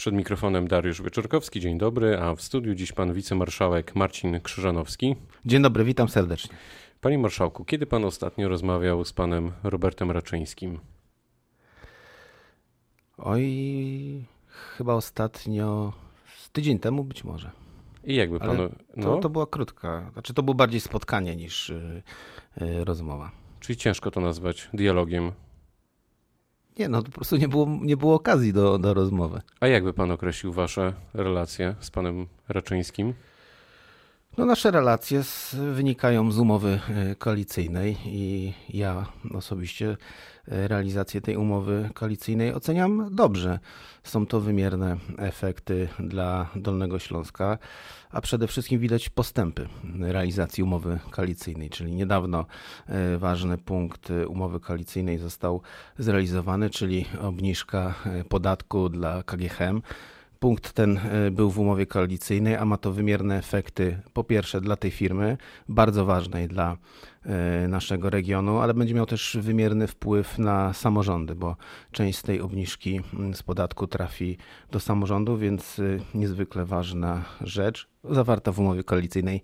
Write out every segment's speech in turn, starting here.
Przed mikrofonem Dariusz Wieczorkowski, dzień dobry, a w studiu dziś pan wicemarszałek Marcin Krzyżanowski. Dzień dobry, witam serdecznie. Panie marszałku, kiedy pan ostatnio rozmawiał z panem Robertem Raczyńskim? Oj, chyba ostatnio, z tydzień temu być może. I jakby pan. No. To, to była krótka, znaczy to było bardziej spotkanie niż yy, yy, rozmowa. Czyli ciężko to nazwać dialogiem. Nie, no po prostu nie było, nie było okazji do, do rozmowy. A jakby pan określił wasze relacje z panem Raczyńskim? No nasze relacje z, wynikają z umowy e, koalicyjnej i ja osobiście e, realizację tej umowy koalicyjnej oceniam dobrze. Są to wymierne efekty dla Dolnego Śląska, a przede wszystkim widać postępy realizacji umowy koalicyjnej, czyli niedawno e, ważny punkt umowy koalicyjnej został zrealizowany, czyli obniżka podatku dla KGHM Punkt ten e, był w umowie koalicyjnej, a ma to wymierne efekty, po pierwsze dla tej firmy, bardzo ważnej dla naszego regionu, ale będzie miał też wymierny wpływ na samorządy, bo część z tej obniżki mm, z podatku trafi do samorządu, więc e, niezwykle ważna rzecz zawarta w umowie koalicyjnej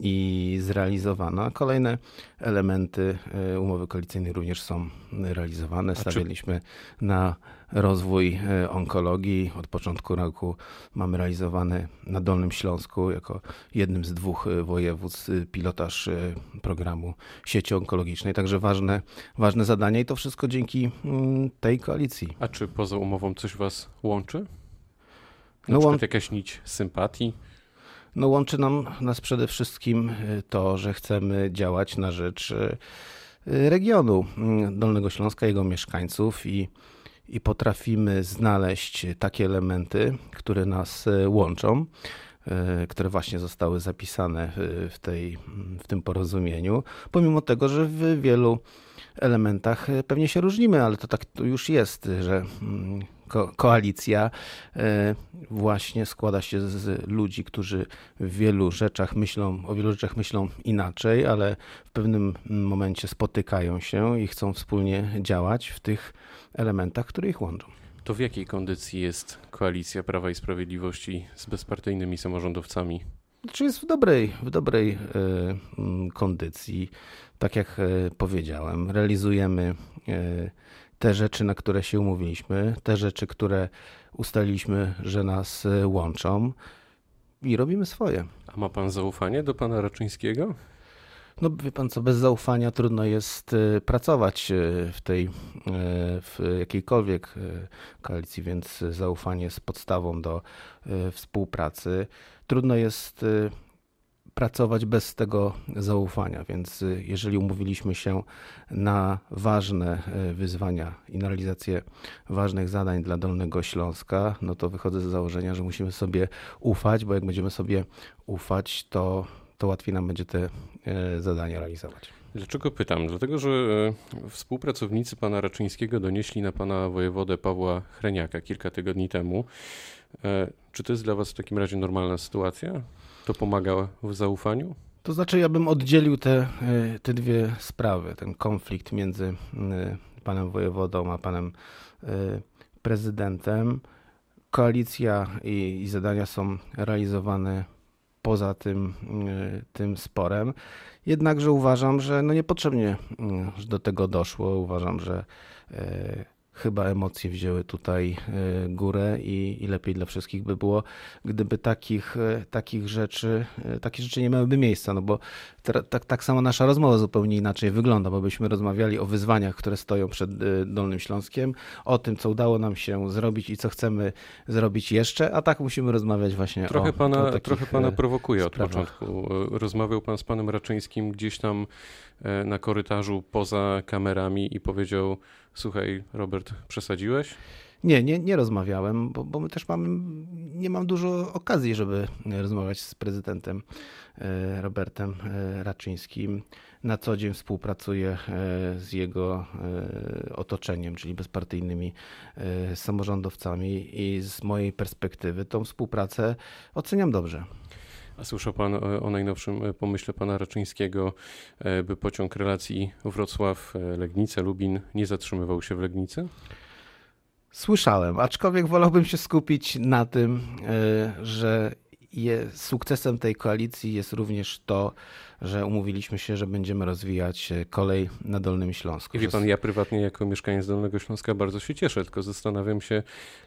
i zrealizowana. Kolejne elementy umowy koalicyjnej również są realizowane. Stawialiśmy na rozwój e, onkologii. Od początku roku mamy realizowany na Dolnym Śląsku jako jednym z dwóch e, województw e, pilotaż programu sieci onkologicznej. Także ważne, ważne zadanie i to wszystko dzięki mm, tej koalicji. A czy poza umową coś was łączy? Na no, przykład jakaś nić sympatii? No łączy nam nas przede wszystkim to, że chcemy działać na rzecz regionu mm, Dolnego Śląska, jego mieszkańców i i potrafimy znaleźć takie elementy, które nas łączą, które właśnie zostały zapisane w, tej, w tym porozumieniu, pomimo tego, że w wielu elementach e, pewnie się różnimy, ale to tak już jest, że mm, ko koalicja właśnie składa się z ludzi, którzy w wielu rzeczach myślą, o wielu rzeczach myślą inaczej, ale w pewnym momencie spotykają się i chcą wspólnie działać w tych elementach, które ich łączą. To w jakiej kondycji jest koalicja Prawa i Sprawiedliwości z bezpartyjnymi samorządowcami? Czy jest w dobrej, w dobrej y, kondycji? Tak jak y, powiedziałem, realizujemy y, te rzeczy, na które się umówiliśmy, te rzeczy, które ustaliliśmy, że nas łączą i robimy swoje. A ma pan zaufanie do pana Raczyńskiego? No wie pan co, bez zaufania trudno jest y, pracować y, w tej, y, w jakiejkolwiek koalicji, więc zaufanie jest podstawą do współpracy. Trudno jest pracować bez tego zaufania, więc jeżeli umówiliśmy się na ważne wyzwania i na realizację ważnych zadań dla Dolnego Śląska, no to wychodzę z założenia, że musimy sobie ufać, bo jak będziemy sobie ufać, to to łatwiej nam będzie te e, zadania realizować. Dlaczego pytam? Dlatego, że e, współpracownicy pana Raczyńskiego donieśli na pana wojewodę Pawła Chreniaka kilka tygodni temu. E, czy to jest dla was w takim razie normalna sytuacja? To pomaga w zaufaniu? To znaczy, ja bym oddzielił te, te dwie sprawy. Ten konflikt między panem wojewodą a panem prezydentem. Koalicja i, i zadania są realizowane poza tym, e, tym sporem. Jednakże uważam, że no niepotrzebnie mm, do tego doszło. Uważam, że e, chyba emocje wzięły tutaj e, górę i, i, lepiej dla wszystkich by było, gdyby takich, e, takich rzeczy, e, takie rzeczy nie miałyby miejsca, no bo tak, tak samo nasza rozmowa zupełnie inaczej wygląda, bo byśmy rozmawiali o wyzwaniach, które stoją przed Dolnym Śląskiem, o tym, co udało nam się zrobić i co chcemy zrobić jeszcze, a tak musimy rozmawiać właśnie trochę o, pana, o Trochę pana prowokuje sprawach. od początku. Rozmawiał pan z panem Raczyńskim gdzieś tam na korytarzu poza kamerami i powiedział Słuchaj, Robert, przesadziłeś? Nie, nie, nie rozmawiałem, bo, bo my też nie mam dużo okazji, żeby rozmawiać z prezydentem e, Robertem e, Raczyńskim. Na co dzień współpracuję e, z jego otoczeniem, czyli bezpartyjnymi samorządowcami i z mojej perspektywy tą współpracę oceniam dobrze. A słyszał Pan o najnowszym pomyśle Pana Raczyńskiego, e, by pociąg relacji Wrocław-Legnica-Lubin nie zatrzymywał się w Legnicy? Słyszałem, aczkolwiek wolałbym się skupić na tym, że je, sukcesem tej koalicji jest również to, że umówiliśmy się, że będziemy rozwijać e, kolej na Dolnym Śląsku. I wie pan, ja prywatnie jako mieszkaniec Dolnego Śląska bardzo się cieszę, tylko zastanawiam się,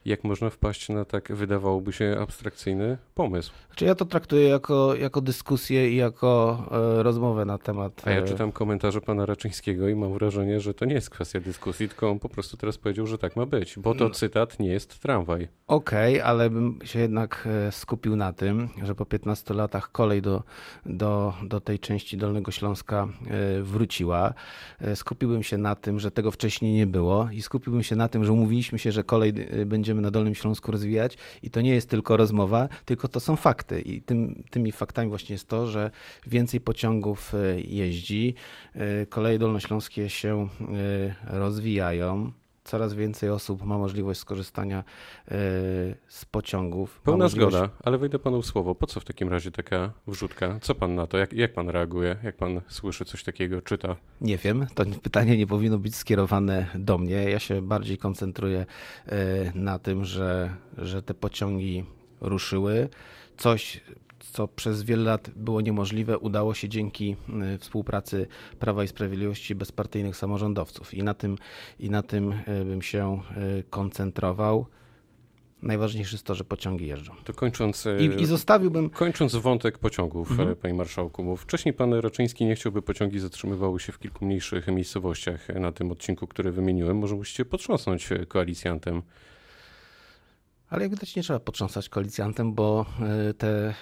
jak można wpaść na tak wydawałoby się abstrakcyjny pomysł. Znaczy ja to traktuję jako, jako dyskusję i jako e, rozmowę na temat... A ja e, czytam komentarze pana Raczyńskiego i mam wrażenie, że to nie jest kwestia dyskusji, tylko on po prostu teraz powiedział, że tak ma być, bo to mm. cytat nie jest tramwaj. Okej, okay, ale bym się jednak e, skupił na tym, że po 15 latach kolej do, do, do tej części Dolnego Śląska e, wróciła. E, skupiłbym się na tym, że tego wcześniej nie było i skupiłbym się na tym, że umówiliśmy się, że kolej e, będziemy na Dolnym Śląsku rozwijać i to nie jest tylko rozmowa, tylko to są fakty. I tym, tymi faktami właśnie jest to, że więcej pociągów jeździ, koleje dolnośląskie się rozwijają coraz więcej osób ma możliwość skorzystania e, z pociągów. Pełna możliwość... zgoda, ale wejdę panu w słowo. Po co w takim razie taka wrzutka? Co pan na to? Jak, jak pan reaguje? Jak pan słyszy coś takiego, czyta? Nie wiem. To pytanie nie powinno być skierowane do mnie. Ja się bardziej koncentruję e, na tym, że, że te pociągi ruszyły. Coś co przez wiele lat było niemożliwe, udało się dzięki y, współpracy Prawa i Sprawiedliwości bezpartyjnych samorządowców. I na tym, i na tym y, bym się y, koncentrował. Najważniejsze jest to, że pociągi jeżdżą. To kończąc. I, i zostawiłbym. Kończąc wątek pociągów, mhm. panie marszałku, bo wcześniej pan Raczyński nie chciał, by pociągi zatrzymywały się w kilku mniejszych miejscowościach na tym odcinku, który wymieniłem. Może musicie potrząsnąć koalicjantem. Ale jak widać nie trzeba potrząsać koalicjantem, bo e, te e,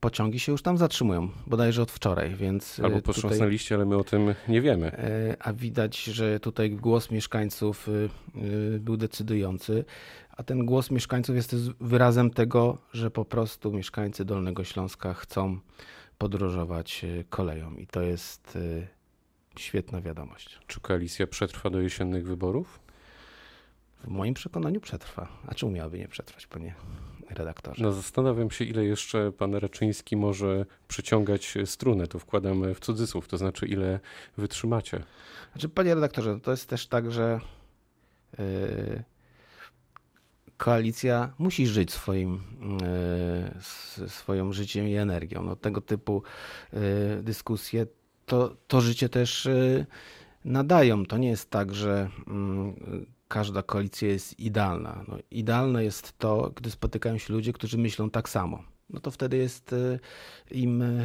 pociągi się już tam zatrzymują, bodajże od wczoraj, więc... E, Albo potrząsnęliście, ale my o tym nie wiemy. A widać, że tutaj głos mieszkańców był decydujący, a ten głos mieszkańców jest wyrazem tego, że po prostu mieszkańcy Dolnego Śląska chcą podróżować koleją i to jest świetna wiadomość. Czy koalicja przetrwa do jesiennych wyborów? W moim przekonaniu przetrwa. A czemu miałaby nie przetrwać, panie redaktorze? No zastanawiam się, ile jeszcze pan Raczyński może przyciągać strunę. To wkładam w cudzysłów, to znaczy ile wytrzymacie. Znaczy, panie redaktorze, to jest też tak, że yy, koalicja musi żyć swoim, yy, swoją życiem i energią. No, tego typu yy, dyskusje to, to życie też nadają. To nie jest tak, że mm, każda koalicja jest idealna. No, idealne jest to, gdy spotykają się ludzie, którzy myślą tak samo no to wtedy jest e, im e,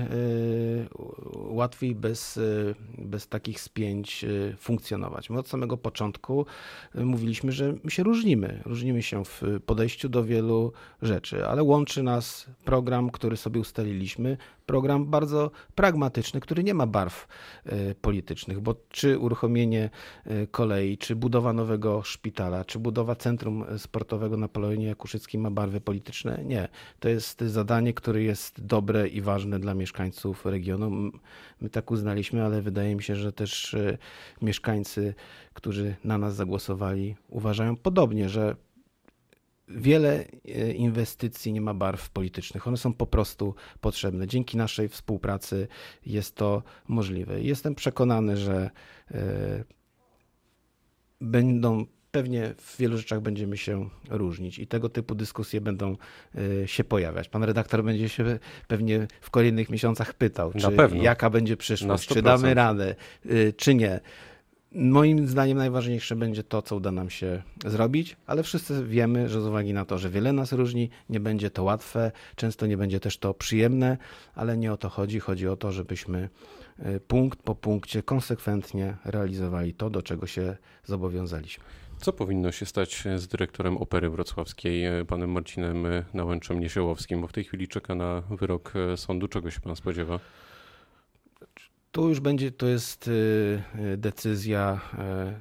łatwiej bez, e, bez takich spięć funkcjonować. My od samego początku mówiliśmy, że my się różnimy. Różnimy się w podejściu do wielu rzeczy, ale łączy nas program, który sobie ustaliliśmy, program bardzo pragmatyczny, który nie ma barw politycznych, bo czy uruchomienie kolei, czy budowa nowego szpitala, czy budowa centrum sportowego na Polonie Jakuszyckim ma barwy polityczne? Nie. To jest zadanie które jest dobre i ważne dla mieszkańców regionu. My tak uznaliśmy, ale wydaje mi się, że też e, mieszkańcy, którzy na nas zagłosowali, uważają podobnie, że wiele e, inwestycji nie ma barw politycznych. One są po prostu potrzebne. Dzięki naszej współpracy jest to możliwe. Jestem przekonany, że e, będą pewnie w wielu rzeczach będziemy się różnić i tego typu dyskusje będą y, się pojawiać. Pan redaktor będzie się pewnie w kolejnych miesiącach pytał, czy jaka będzie przyszłość, czy damy radę, czy nie. Moim zdaniem najważniejsze będzie to, co uda nam się zrobić, ale wszyscy wiemy, że z uwagi na to, że wiele nas różni, nie będzie to łatwe, często nie będzie też to przyjemne, ale nie o to chodzi. Chodzi o to, żebyśmy y, punkt po punkcie konsekwentnie realizowali to, do czego się zobowiązaliśmy. Co powinno się stać z dyrektorem Opery Wrocławskiej, e, panem Marcinem e, Nałęczem Niesiełowskim, bo w tej chwili czeka na wyrok e, sądu. Czego się pan spodziewa? Tu już będzie, to jest decyzja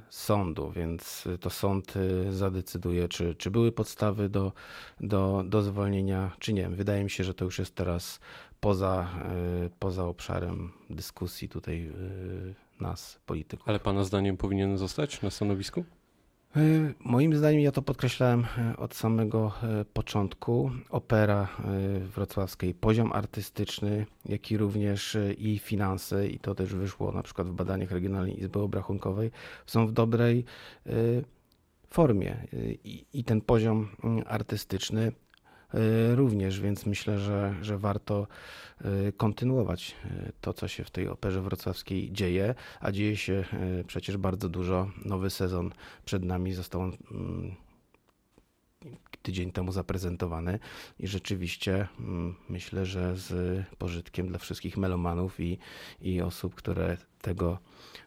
sądu, więc to sąd zadecyduje, czy, czy były podstawy do, do, do zwolnienia, czy nie. Wydaje mi się, że to już jest teraz poza, poza obszarem dyskusji tutaj nas, polityków. Ale pana zdaniem powinien zostać na stanowisku? E, moim zdaniem, ja to podkreślałem e, od samego e, początku, opera wrocławskiej, poziom artystyczny, jak i również i finanse, i to też wyszło na przykład w badaniach Regionalnej Izby Obrachunkowej, są w dobrej formie i, i ten poziom mm, artystyczny również, więc myślę, że, że warto kontynuować to, co się w tej operze wrocławskiej dzieje, a dzieje się przecież bardzo dużo. Nowy sezon przed nami został mm, tydzień temu zaprezentowany i rzeczywiście mm, myślę, że z pożytkiem dla wszystkich melomanów i, i osób, które tego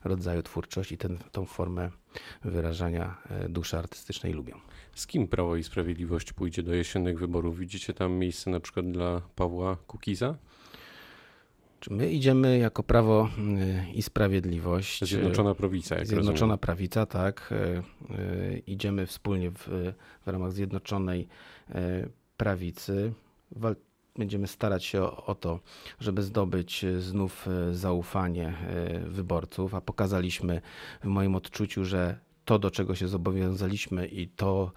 rodzaju twórczość i ten, tą formę wyrażania e, duszy artystycznej lubią. Z kim Prawo i Sprawiedliwość pójdzie do jesiennych wyborów? Widzicie tam miejsce na przykład dla Pawła Kukiza? My idziemy jako Prawo y, i Sprawiedliwość. Zjednoczona Prawica, jak Zjednoczona rozumiem. Prawica, tak. Y, y, idziemy wspólnie w, w ramach Zjednoczonej Prawicy. Będziemy starać się o, o to, żeby zdobyć znów zaufanie wyborców, a pokazaliśmy w moim odczuciu, że to, do czego się zobowiązaliśmy i to,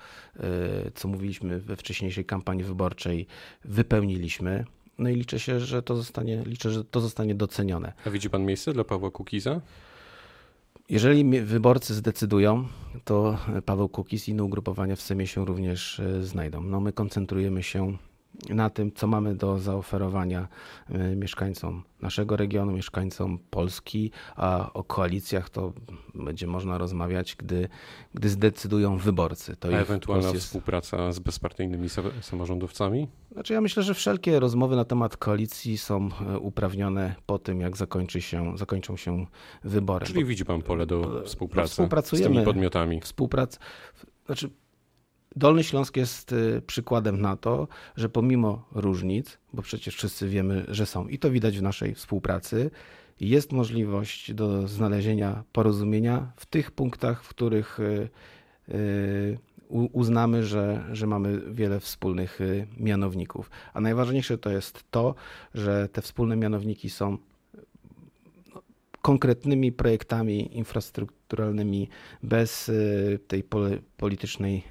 co mówiliśmy we wcześniejszej kampanii wyborczej, wypełniliśmy. No i liczę się, że to zostanie, liczę, że to zostanie docenione. A widzi pan miejsce dla Pawła Kukiza? Jeżeli wyborcy zdecydują, to Paweł Kukiz i inne ugrupowania w Sejmie się również e, znajdą. No my koncentrujemy się na tym, co mamy do zaoferowania e, mieszkańcom naszego regionu, mieszkańcom Polski, a o koalicjach to będzie można rozmawiać, gdy, gdy zdecydują wyborcy. To a ewentualna jest... współpraca z bezpartyjnymi samorządowcami? Znaczy ja myślę, że wszelkie rozmowy na temat koalicji są e, uprawnione po tym, jak zakończy się, zakończą się wybory. Czyli Bo, widzi pan pole do współpracy no, z tymi podmiotami? Współprac... Znaczy Dolny Śląsk jest y, przykładem na to, że pomimo różnic, bo przecież wszyscy wiemy, że są i to widać w naszej współpracy, jest możliwość do znalezienia porozumienia w tych punktach, w których y, y, uznamy, że, że mamy wiele wspólnych mianowników. A najważniejsze to jest to, że te wspólne mianowniki są konkretnymi projektami infrastrukturalnymi bez y, tej politycznej,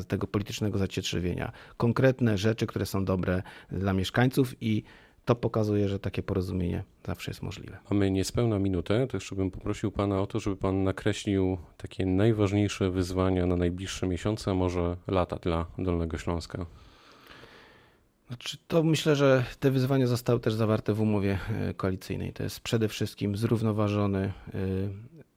y, tego politycznego zacietrzewienia. Konkretne rzeczy, które są dobre dla mieszkańców i to pokazuje, że takie porozumienie zawsze jest możliwe. Mamy niespełna minutę, to jeszcze bym poprosił Pana o to, żeby Pan nakreślił takie najważniejsze wyzwania na najbliższe miesiące, a może lata dla Dolnego Śląska. Znaczy, to myślę, że te wyzwania zostały też zawarte w umowie e, koalicyjnej. To jest przede wszystkim zrównoważony e,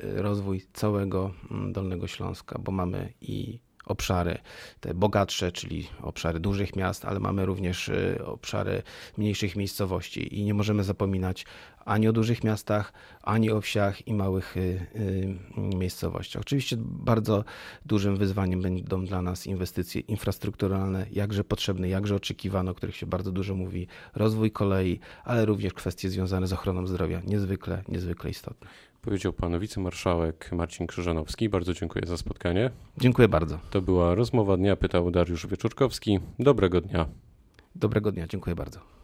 e, rozwój całego mm, Dolnego Śląska, bo mamy i obszary te bogatsze, czyli obszary dużych miast, ale mamy również obszary mniejszych miejscowości i nie możemy zapominać ani o dużych miastach, ani o wsiach i małych y, y, miejscowościach. Oczywiście bardzo dużym wyzwaniem będą dla nas inwestycje infrastrukturalne, jakże potrzebne, jakże oczekiwane, o których się bardzo dużo mówi, rozwój kolei, ale również kwestie związane z ochroną zdrowia, niezwykle, niezwykle istotne. Powiedział pan wicemarszałek Marcin Krzyżanowski. Bardzo dziękuję za spotkanie. Dziękuję bardzo. To była rozmowa dnia, pytał Dariusz Wieczorkowski. Dobrego dnia. Dobrego dnia, dziękuję bardzo.